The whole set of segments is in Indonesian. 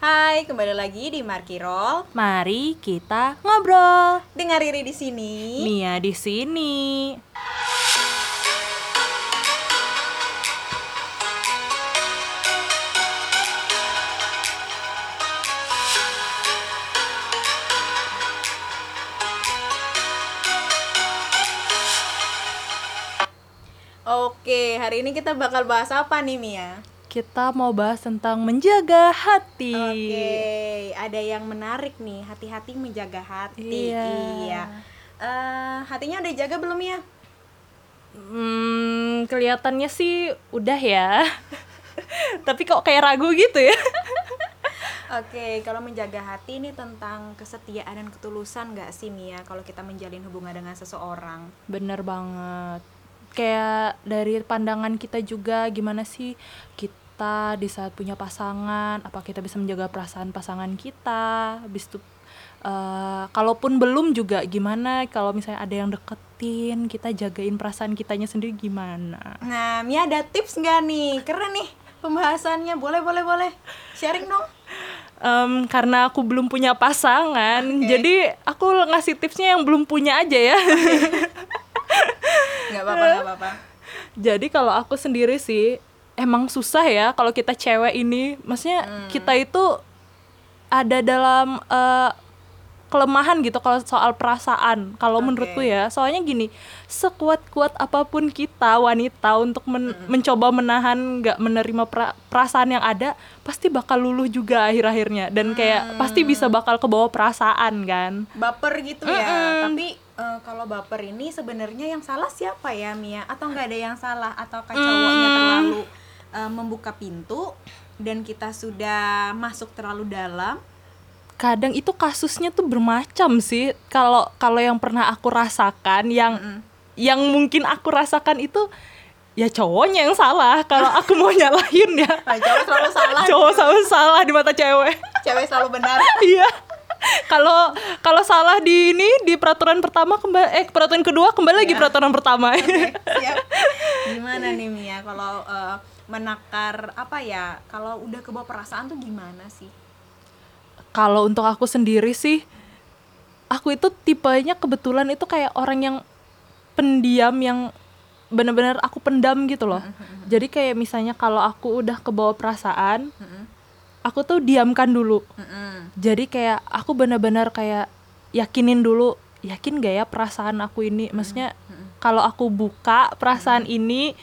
Hai, kembali lagi di Markirol. Mari kita ngobrol. Dengar Riri di sini. Mia di sini. Oke, hari ini kita bakal bahas apa nih Mia? Kita mau bahas tentang menjaga hati. Oke, ada yang menarik nih, hati-hati menjaga hati. Iya. Iya. Eh, hatinya udah jaga belum ya? Hmm, kelihatannya sih udah ya. Tapi kok kayak ragu gitu ya? Oke, kalau menjaga hati ini tentang kesetiaan dan ketulusan gak sih Mia kalau kita menjalin hubungan dengan seseorang? Bener banget. Kayak dari pandangan kita juga gimana sih kita di saat punya pasangan, apa kita bisa menjaga perasaan pasangan kita? Habis itu eh, kalaupun belum juga gimana kalau misalnya ada yang deketin, kita jagain perasaan kitanya sendiri gimana? Nah, Mia ada tips nggak nih? Keren nih pembahasannya. Boleh, boleh, boleh. Sharing dong. Em, karena aku belum punya pasangan, jadi aku ngasih tipsnya yang belum punya aja ya. Nggak apa-apa, nggak apa-apa. Jadi kalau aku sendiri sih emang susah ya kalau kita cewek ini, maksudnya kita itu ada dalam eh, kelemahan gitu kalau soal perasaan. Kalau Oke. menurutku ya, soalnya gini, sekuat-kuat apa pun kita wanita untuk men- mencoba menahan nggak menerima pra- perasaan yang ada, pasti bakal luluh juga akhir-akhirnya dan kayak pasti bisa bakal kebawa perasaan kan. Baper gitu ya. Tapi eh, kalau baper ini sebenarnya yang salah siapa ya Mia? Atau nggak ada yang salah? Atau cowoknya terlalu eh, membuka pintu dan kita sudah masuk terlalu dalam? kadang itu kasusnya tuh bermacam sih. Kalau kalau yang pernah aku rasakan yang yang mungkin aku rasakan itu ya cowoknya yang salah. Kalau aku mau nyalahin ya. Nah, cowok selalu salah. cowok selalu salah di mata cewek. Cewek selalu benar. iya. Kalau kalau salah di ini di peraturan pertama kembali eh peraturan kedua kembali lagi peraturan pertama. Oke, siap. Gimana nih Mia? Kalau eh, menakar apa ya? Kalau udah kebawa perasaan tuh gimana sih? kalau untuk aku sendiri sih aku itu tipenya kebetulan itu kayak orang yang pendiam yang bener-bener aku pendam gitu loh jadi kayak misalnya kalau aku udah kebawa perasaan aku tuh diamkan dulu Mm-mm. jadi kayak aku bener-bener kayak yakinin dulu yakin gak ya perasaan aku ini maksudnya kalau aku buka perasaan ini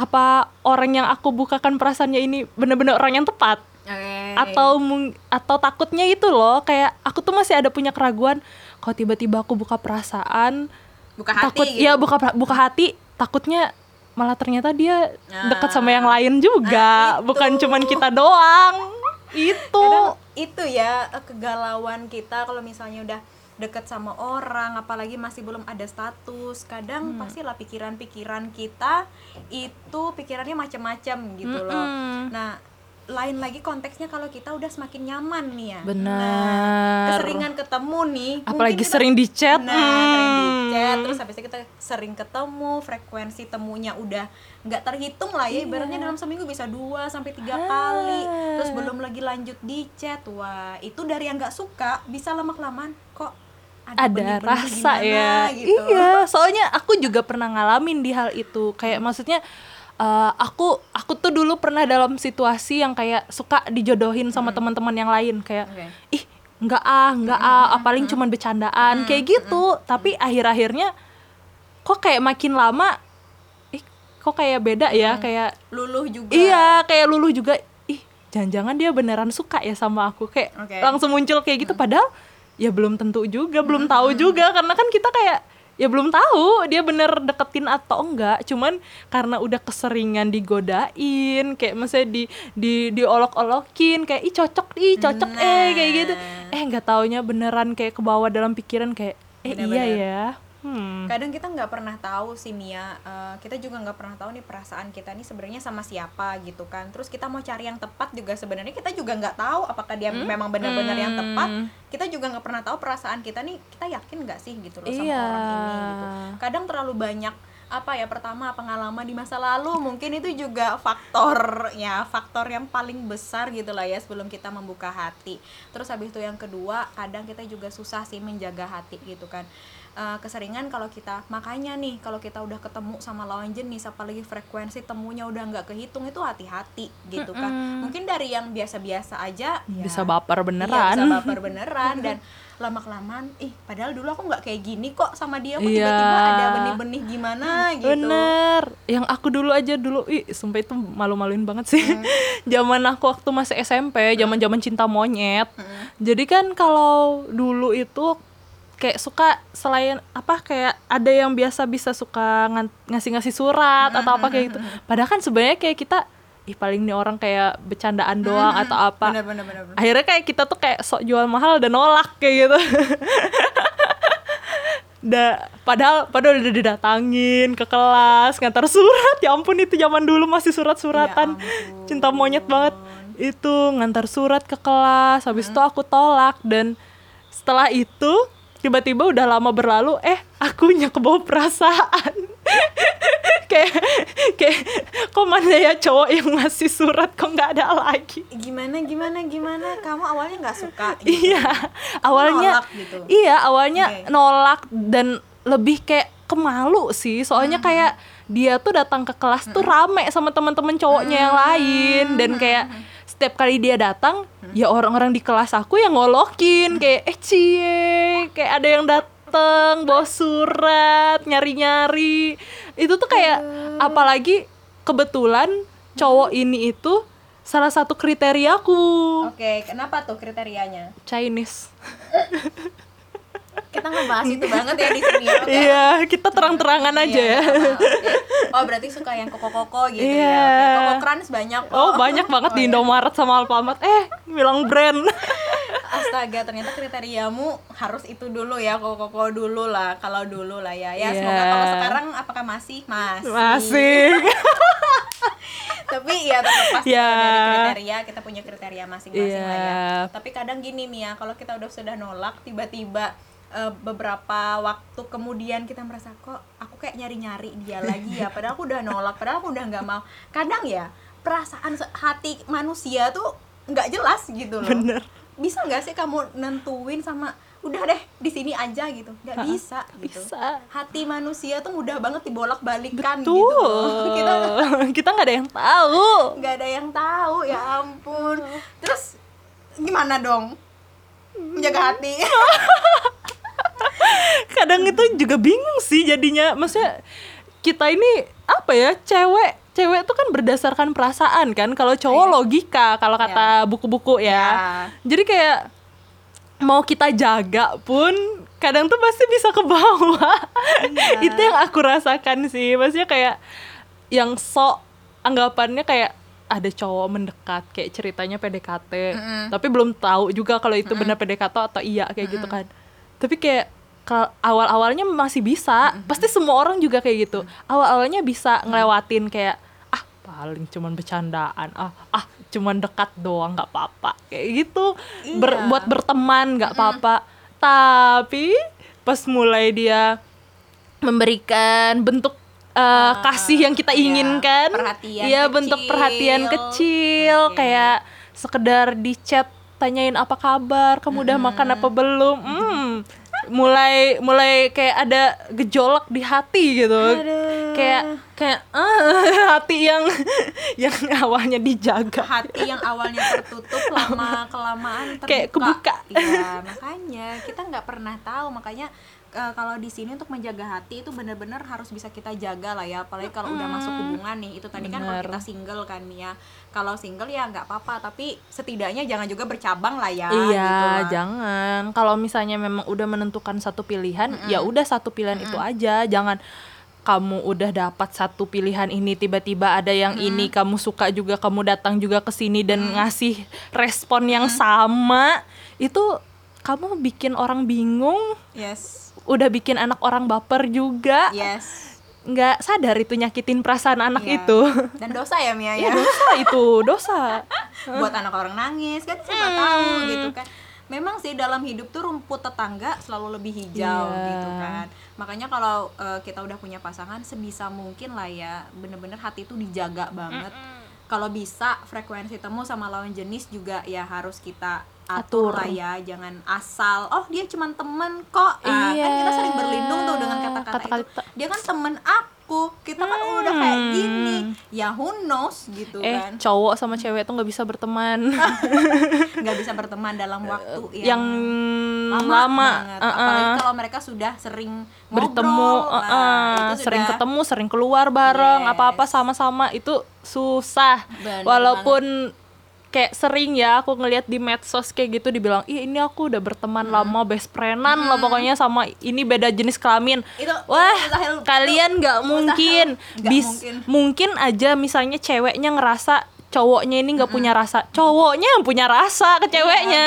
apa orang yang aku bukakan perasaannya ini bener-bener orang yang tepat Oke. atau atau takutnya itu loh kayak aku tuh masih ada punya keraguan kalau tiba-tiba aku buka perasaan buka hati takut gitu. ya buka buka hati takutnya malah ternyata dia dekat Ah. sama yang lain juga Nah, bukan cuman kita doang itu Kadang itu ya kegalauan kita kalau misalnya udah deket sama orang apalagi masih belum ada status kadang pastilah pikiran-pikiran kita itu pikirannya macam-macam gitu loh Mm-mm. nah lain lagi konteksnya kalau kita udah semakin nyaman nih ya Benar. nah, keseringan ketemu nih apalagi kita- sering di chat Nah, sering di hmm. chat terus habis itu kita sering ketemu, frekuensi temunya udah nggak terhitung lah ya. Ibaratnya dalam seminggu bisa dua sampai tiga kali. Terus belum lagi lanjut di chat. Wah, itu dari yang nggak suka bisa lama kelamaan kok ada, ada rasa gimana ya. gitu. iya soalnya aku juga pernah ngalamin di hal itu. Kayak maksudnya eh, aku aku tuh dulu pernah dalam situasi yang kayak suka dijodohin sama teman-teman yang lain. Kayak Oke. ih nggak ah nggak ah paling cuman bercandaan. Kayak gitu. Tapi akhir-akhirnya kok kayak makin lama ih kok kayak beda ya? Kayak Luluh juga. iya kayak luluh juga ih jangan-jangan dia beneran suka ya sama aku. Kayak Oke. langsung muncul kayak gitu. Padahal ya belum tentu juga belum tahu juga. Karena kan kita kayak ya belum tahu dia bener deketin atau enggak. Cuman karena udah keseringan digodain kayak misalnya di di diolok-olokin kayak ih cocok ih cocok eh kayak gitu. Eh nggak taunya beneran kayak ke bawah dalam pikiran kayak eh iya Bener-bener. ya hmm. kadang kita nggak pernah tahu sih Mia. Eh, kita juga nggak pernah tahu nih perasaan kita nih sebenarnya sama siapa gitu kan. Terus kita mau cari yang tepat juga sebenarnya kita juga nggak tahu apakah dia memang benar-benar yang tepat. Kita juga nggak pernah tahu perasaan kita nih kita yakin nggak sih gitu loh sama Iya. orang ini gitu. Kadang terlalu banyak apa ya pertama pengalaman di masa lalu mungkin itu juga faktor ya faktor yang paling besar gitu lah ya sebelum kita membuka hati. Terus habis itu yang kedua kadang kita juga susah sih menjaga hati gitu kan Eh, keseringan kalau kita makanya nih kalau kita udah ketemu sama lawan jenis apalagi frekuensi temunya udah nggak kehitung itu hati-hati gitu kan. Mungkin dari yang biasa-biasa aja ya, bisa baper Iya, beneran. bisa baper beneran. Dan lama kelamaan ih padahal dulu aku nggak kayak gini kok sama dia kok Iya. tiba-tiba ada benih-benih gimana gitu. Bener, yang aku dulu aja dulu, ih sumpah itu malu-maluin banget sih. Hmm. Zaman aku waktu masih SMP, zaman-zaman cinta monyet. Jadi kan kalau dulu itu kayak suka selain apa kayak ada yang biasa bisa suka ngasih-ngasih surat atau apa kayak gitu. Padahal kan sebenarnya kayak kita ih paling nih orang kayak bercandaan doang atau apa. bener bener bener, bener. Akhirnya kayak kita tuh kayak sok jual mahal dan nolak kayak gitu. da, padahal padahal udah didatangin ke kelas ngantar surat ya ampun itu zaman dulu masih surat-suratan Ya cinta monyet banget itu ngantar surat ke kelas habis itu aku tolak dan setelah itu tiba-tiba udah lama berlalu eh akunya kebawa perasaan kayak kayak kok mana ya cowok yang ngasih surat kok nggak ada lagi gimana gimana gimana kamu awalnya nggak suka gitu. Iya, awalnya Nolak gitu. iya awalnya Oke. nolak dan lebih kayak kemalu sih. Soalnya Hmm. kayak dia tuh datang ke kelas tuh rame sama teman-teman cowoknya yang Hmm. lain dan kayak setiap kali dia datang ya orang-orang di kelas aku yang ngolokin Hmm. kayak eh cie kayak ada yang datang bawa surat nyari-nyari. Itu tuh kayak apalagi kebetulan cowok ini itu salah satu kriteriaku oke kenapa tuh kriterianya? Chinese. kita ngebahas itu banget ya di sini ya Iya, kita terang-terangan aja Iya, ya. apa-apa, oke. Oh berarti suka yang koko-koko gitu Iya. ya? Oke, Koko crunch banyak. Oh, banyak banget di iya. Indomaret sama Alfamart. Eh, bilang brand. Astaga, ternyata kriteriamu harus itu dulu ya, koko-koko dulu lah. Kalau dulu lah ya. Ya Iya. semoga kalau sekarang apakah masih? Masih. Masih. Tapi ya tetap pasti Ya. dari kriteria kita punya kriteria masing-masing lah ya. Iya. Tapi kadang gini Mia, kalau kita udah sudah nolak tiba-tiba eh, beberapa waktu kemudian kita merasa kok aku kayak nyari-nyari dia lagi ya? Padahal aku udah nolak padahal aku udah nggak mau. Kadang ya perasaan hati manusia tuh nggak jelas gitu loh. Bener. bisa nggak sih kamu nentuin sama udah deh di sini aja gitu? Nggak bisa gitu. Bisa. hati manusia tuh mudah banget dibolak balikan gitu loh. kita kita nggak ada yang tahu. nggak ada yang tahu ya ampun. Terus gimana dong? Menjaga hati Kadang itu juga bingung sih jadinya. Maksudnya kita ini apa ya? Cewek cewek tuh kan berdasarkan perasaan kan. Kalau cowok Iya. logika kalau kata buku-buku ya. Ya. Jadi kayak mau kita jaga pun kadang tuh pasti bisa ke bawah. Iya. itu yang aku rasakan sih. Maksudnya kayak yang sok anggapannya kayak ada cowok mendekat kayak ceritanya PDKT. Mm-mm. Tapi belum tahu juga kalau itu benar PDKT atau iya kayak gitu kan. Tapi kayak awal-awalnya masih bisa. Pasti semua orang juga kayak gitu. Awal-awalnya bisa ngelewatin kayak ah paling cuman bercandaan. Ah ah cuman dekat doang nggak apa-apa. Kayak gitu. Ber- Iya. buat berteman nggak apa-apa. Tapi pas mulai dia memberikan bentuk uh, kasih yang kita iya, inginkan, perhatian iya bentuk kecil. perhatian kecil, Oke. kayak sekedar di chat tanyain apa kabar, kamu udah makan apa belum, hmm, mulai mulai kayak ada gejolak di hati gitu, Aduh. kayak kayak ah, hati yang yang awalnya dijaga. hati yang awalnya tertutup lama kelamaan terbuka. Kayak kebuka. Iya, makanya kita nggak pernah tahu makanya eh, kalau di sini untuk menjaga hati itu benar-benar harus bisa kita jaga lah ya apalagi kalau udah masuk hubungan nih itu tadi kan kalau Bener. kita single kan Mia kalau single ya nggak apa-apa tapi setidaknya jangan juga bercabang lah ya iya, gitu lah. jangan. Kalau misalnya memang udah menentukan satu pilihan, ya udah satu pilihan itu aja. Jangan kamu udah dapat satu pilihan ini tiba-tiba ada yang ini kamu suka juga kamu datang juga ke sini dan ngasih respon yang sama. Itu kamu bikin orang bingung, yes udah bikin anak orang baper juga. yes nggak sadar itu nyakitin perasaan anak Iya. itu. dan dosa ya Mia ya Ya dosa itu, dosa. buat anak orang nangis kan siapa tahu gitu kan memang sih dalam hidup tuh rumput tetangga selalu lebih hijau Iya. gitu kan makanya kalau eh, kita udah punya pasangan sebisa mungkin lah ya bener-bener hati itu dijaga banget kalau bisa frekuensi temu sama lawan jenis juga ya harus kita atur, Atur. lah ya jangan asal oh dia cuman temen kok Ah, kan Iya. kita sering berlindung tuh dengan kata-kata itu dia kan temen aku kita kan udah kayak Hmm. gini ya who knows gitu eh kan cowok sama cewek tuh nggak bisa berteman nggak bisa berteman dalam waktu yang lama, lama, banget. uh-uh. apalagi kalau mereka sudah sering bertemu ngobrol, uh-uh. nah, itu sering sudah- ketemu sering keluar bareng Yes. apa-apa sama-sama itu susah Bener walaupun kayak sering ya aku ngelihat di medsos kayak gitu dibilang ih ini aku udah berteman Hmm. lama best friendan lah pokoknya sama ini beda jenis kelamin. Itu- wah mustahil. kalian nggak mungkin. bis mungkin. mungkin aja misalnya ceweknya ngerasa cowoknya ini nggak punya rasa cowoknya yang punya rasa ke ceweknya.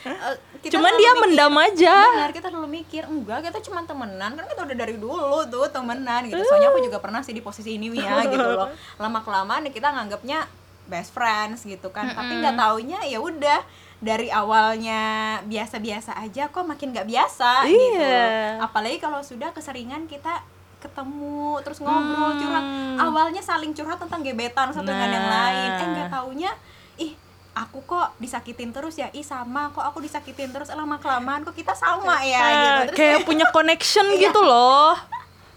Eh, kita cuman dia mikir- mendam aja. Benar kita selalu mikir enggak kita cuma temenan. Kan kita udah dari dulu tuh temenan gitu. Soalnya aku juga pernah sih di posisi ini ya gitu loh. Lama kelamaan kita nganggapnya best friends gitu kan. Tapi nggak taunya ya udah dari awalnya biasa-biasa aja kok makin nggak biasa gitu. Iya. apalagi kalau sudah keseringan kita ketemu terus ngobrol Hmm. curhat. Awalnya saling curhat tentang gebetan satu dengan yang Nah. lain. Eh nggak taunya ih aku kok disakitin terus ya? Ih sama kok aku disakitin terus. Lama kelamaan kok kita sama ya gitu. Nah, terus kayak punya connection gitu loh.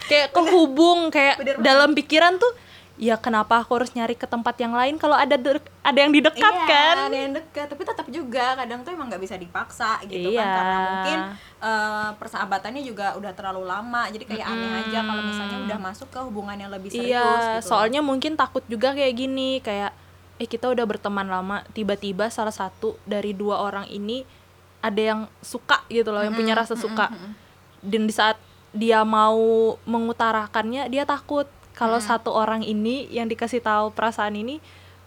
Kayak kehubung kayak Bener banget. dalam pikiran tuh ya kenapa aku harus nyari ke tempat yang lain kalau ada de- ada yang di dekat iya, kan ada yang dekat tapi tetap juga kadang tuh emang nggak bisa dipaksa gitu Iya. kan karena mungkin eh, persahabatannya juga udah terlalu lama. Jadi kayak aneh aja kalau misalnya udah masuk ke hubungan yang lebih serius iya gitu. soalnya mungkin takut juga kayak gini kayak eh kita udah berteman lama tiba-tiba salah satu dari dua orang ini ada yang suka gitu loh yang punya rasa suka. dan di saat dia mau mengutarakannya dia takut kalau satu orang ini yang dikasih tahu perasaan ini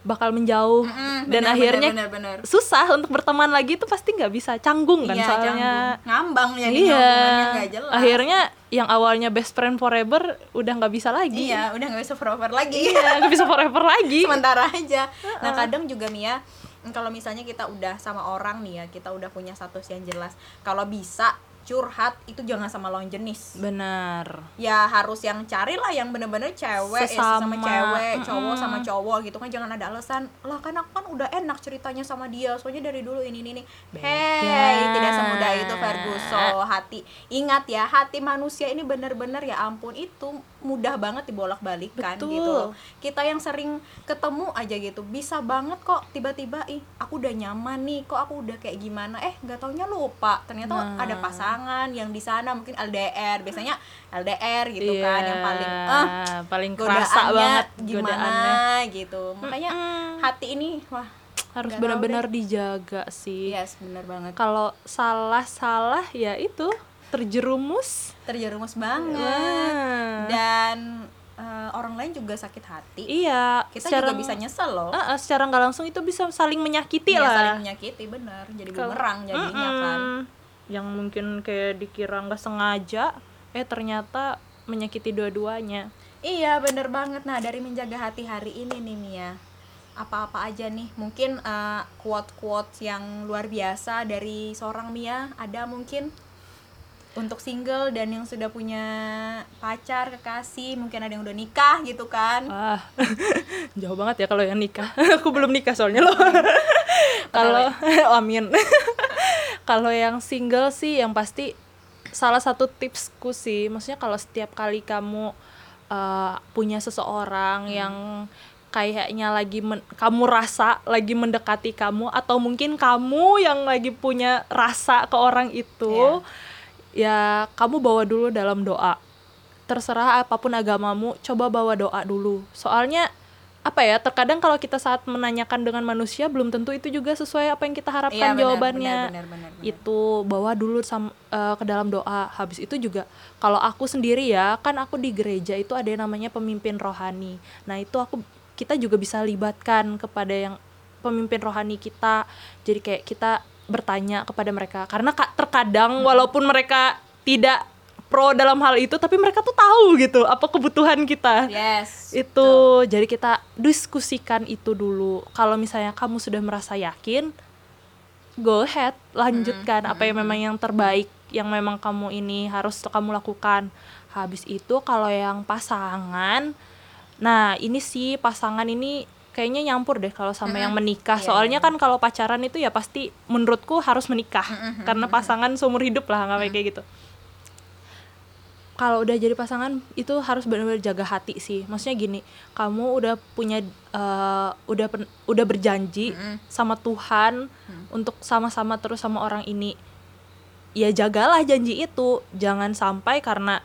bakal menjauh Mm, dan bener, akhirnya bener, bener, bener. susah untuk berteman lagi itu pasti nggak bisa. Canggung kan Iya, soalnya. canggung. ngambang jadi iya. jelas. Akhirnya yang awalnya best friend forever udah nggak bisa lagi. Iya udah nggak bisa forever lagi. Iya nggak bisa forever lagi. Sementara aja. Nah kadang juga Mia kalau misalnya kita udah sama orang nih ya kita udah punya status yang jelas kalau bisa curhat itu jangan sama lawan jenis benar ya harus yang carilah yang bener-bener cewek ya sama Sesama. cewek cowok Mm-mm. sama cowok gitu kan jangan ada alasan lah kan aku kan udah enak ceritanya sama dia soalnya dari dulu ini ini, ini. hey tidak semudah itu Ferguson hati ingat ya hati manusia ini bener-bener ya ampun itu mudah banget dibolak-balikan gitu. Loh. kita yang sering ketemu aja gitu bisa banget kok tiba-tiba ih aku udah nyaman nih kok aku udah kayak gimana? Eh nggak taunya lupa. Ternyata Nah. ada pasangan yang di sana mungkin LDR biasanya LDR gitu Iya, kan yang paling ah paling kerasa banget gimana? godaannya. gitu. Makanya Mm-mm. hati ini wah harus benar-benar dijaga sih. Yes bener banget. Kalau salah salah ya itu terjerumus. Terjerumus banget. Wah. dan eh, orang lain juga sakit hati. Iya kita secara, juga bisa nyesel loh. Ah, ah, secara nggak langsung itu bisa saling menyakiti Iya, lah. saling menyakiti bener. Jadi Kalau- bumerang jadinya kan. Mm-mm. yang mungkin kayak dikira nggak sengaja eh ternyata menyakiti dua-duanya. Iya bener banget. Nah dari menjaga hati hari ini nih Mia. Apa-apa aja nih? Mungkin eh, quote-quote yang luar biasa Dari seorang Mia Ada mungkin Untuk single dan yang sudah punya pacar, kekasih Mungkin ada yang udah nikah gitu kan Wah, jauh banget ya kalau yang nikah. Aku belum nikah soalnya loh. kalau amin. kalau yang single sih yang pasti salah satu tipsku sih, maksudnya kalau setiap kali kamu uh, punya seseorang yang kayaknya lagi men- kamu rasa lagi mendekati kamu atau mungkin kamu yang lagi punya rasa ke orang itu ya kamu bawa dulu dalam doa. Terserah apa pun agamamu coba bawa doa dulu. Soalnya apa ya terkadang kalau kita saat menanyakan dengan manusia belum tentu itu juga sesuai apa yang kita harapkan Iya, benar, jawabannya. benar, benar, benar, benar. itu bawa dulu sam, eh, ke dalam doa. Habis itu juga kalau aku sendiri ya kan aku di gereja itu ada yang namanya pemimpin rohani. Nah itu aku kita juga bisa libatkan kepada yang pemimpin rohani kita. Jadi kayak kita bertanya kepada mereka. Karena ka- terkadang walaupun mereka tidak pro dalam hal itu tapi mereka tuh tahu gitu apa kebutuhan kita. Yes itu jadi kita diskusikan itu dulu. Kalau misalnya kamu sudah merasa yakin go ahead lanjutkan apa yang memang yang terbaik yang memang kamu ini harus kamu lakukan. Habis itu kalau yang pasangan nah ini sih pasangan ini kayaknya nyampur deh kalau sama yang menikah. Iya, soalnya kan kalau pacaran itu ya pasti menurutku harus menikah karena pasangan seumur hidup lah nggak kayak gitu. Kalau udah jadi pasangan itu harus benar-benar jaga hati sih. Maksudnya gini kamu udah punya eh, udah pen- udah berjanji sama Tuhan untuk sama-sama terus sama orang ini ya jagalah janji itu. Jangan sampai karena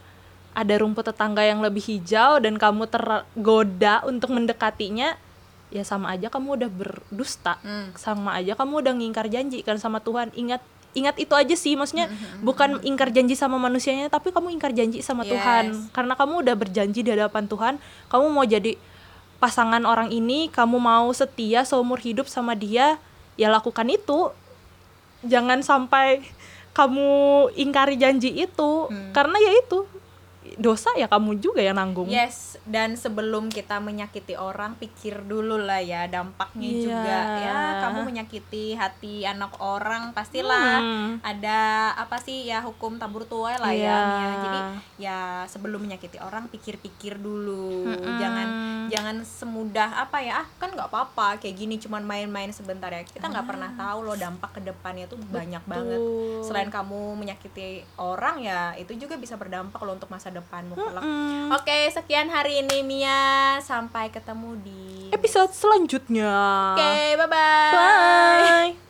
ada rumput tetangga yang lebih hijau dan kamu tergoda untuk mendekatinya ya sama aja kamu udah berdusta sama aja kamu udah ngingkar janji kan sama Tuhan. Ingat ingat itu aja sih maksudnya bukan ingkar janji sama manusianya tapi kamu ingkar janji sama Yes. Tuhan. Karena kamu udah berjanji di hadapan Tuhan kamu mau jadi pasangan orang ini kamu mau setia seumur hidup sama dia ya lakukan itu. Jangan sampai kamu ingkari janji itu. Karena ya itu dosa ya kamu juga yang nanggung Yes, dan sebelum kita menyakiti orang, pikir dulu lah ya dampaknya Iya. juga. Ya, kamu menyakiti hati anak orang, pastilah Hmm. ada apa sih ya hukum tabur tuai lah ya, Iya. Mia. Jadi ya sebelum menyakiti orang, pikir-pikir dulu. Jangan jangan semudah apa ya, ah kan nggak apa-apa kayak gini cuman main-main sebentar ya. Kita nggak pernah tahu loh dampak ke depannya tuh banyak banget. Betul. Selain kamu menyakiti orang ya, itu juga bisa berdampak loh untuk masa depanmu kelak. Oke, sekian hari ini Mia. Sampai ketemu di episode selanjutnya Oke, bye-bye. bye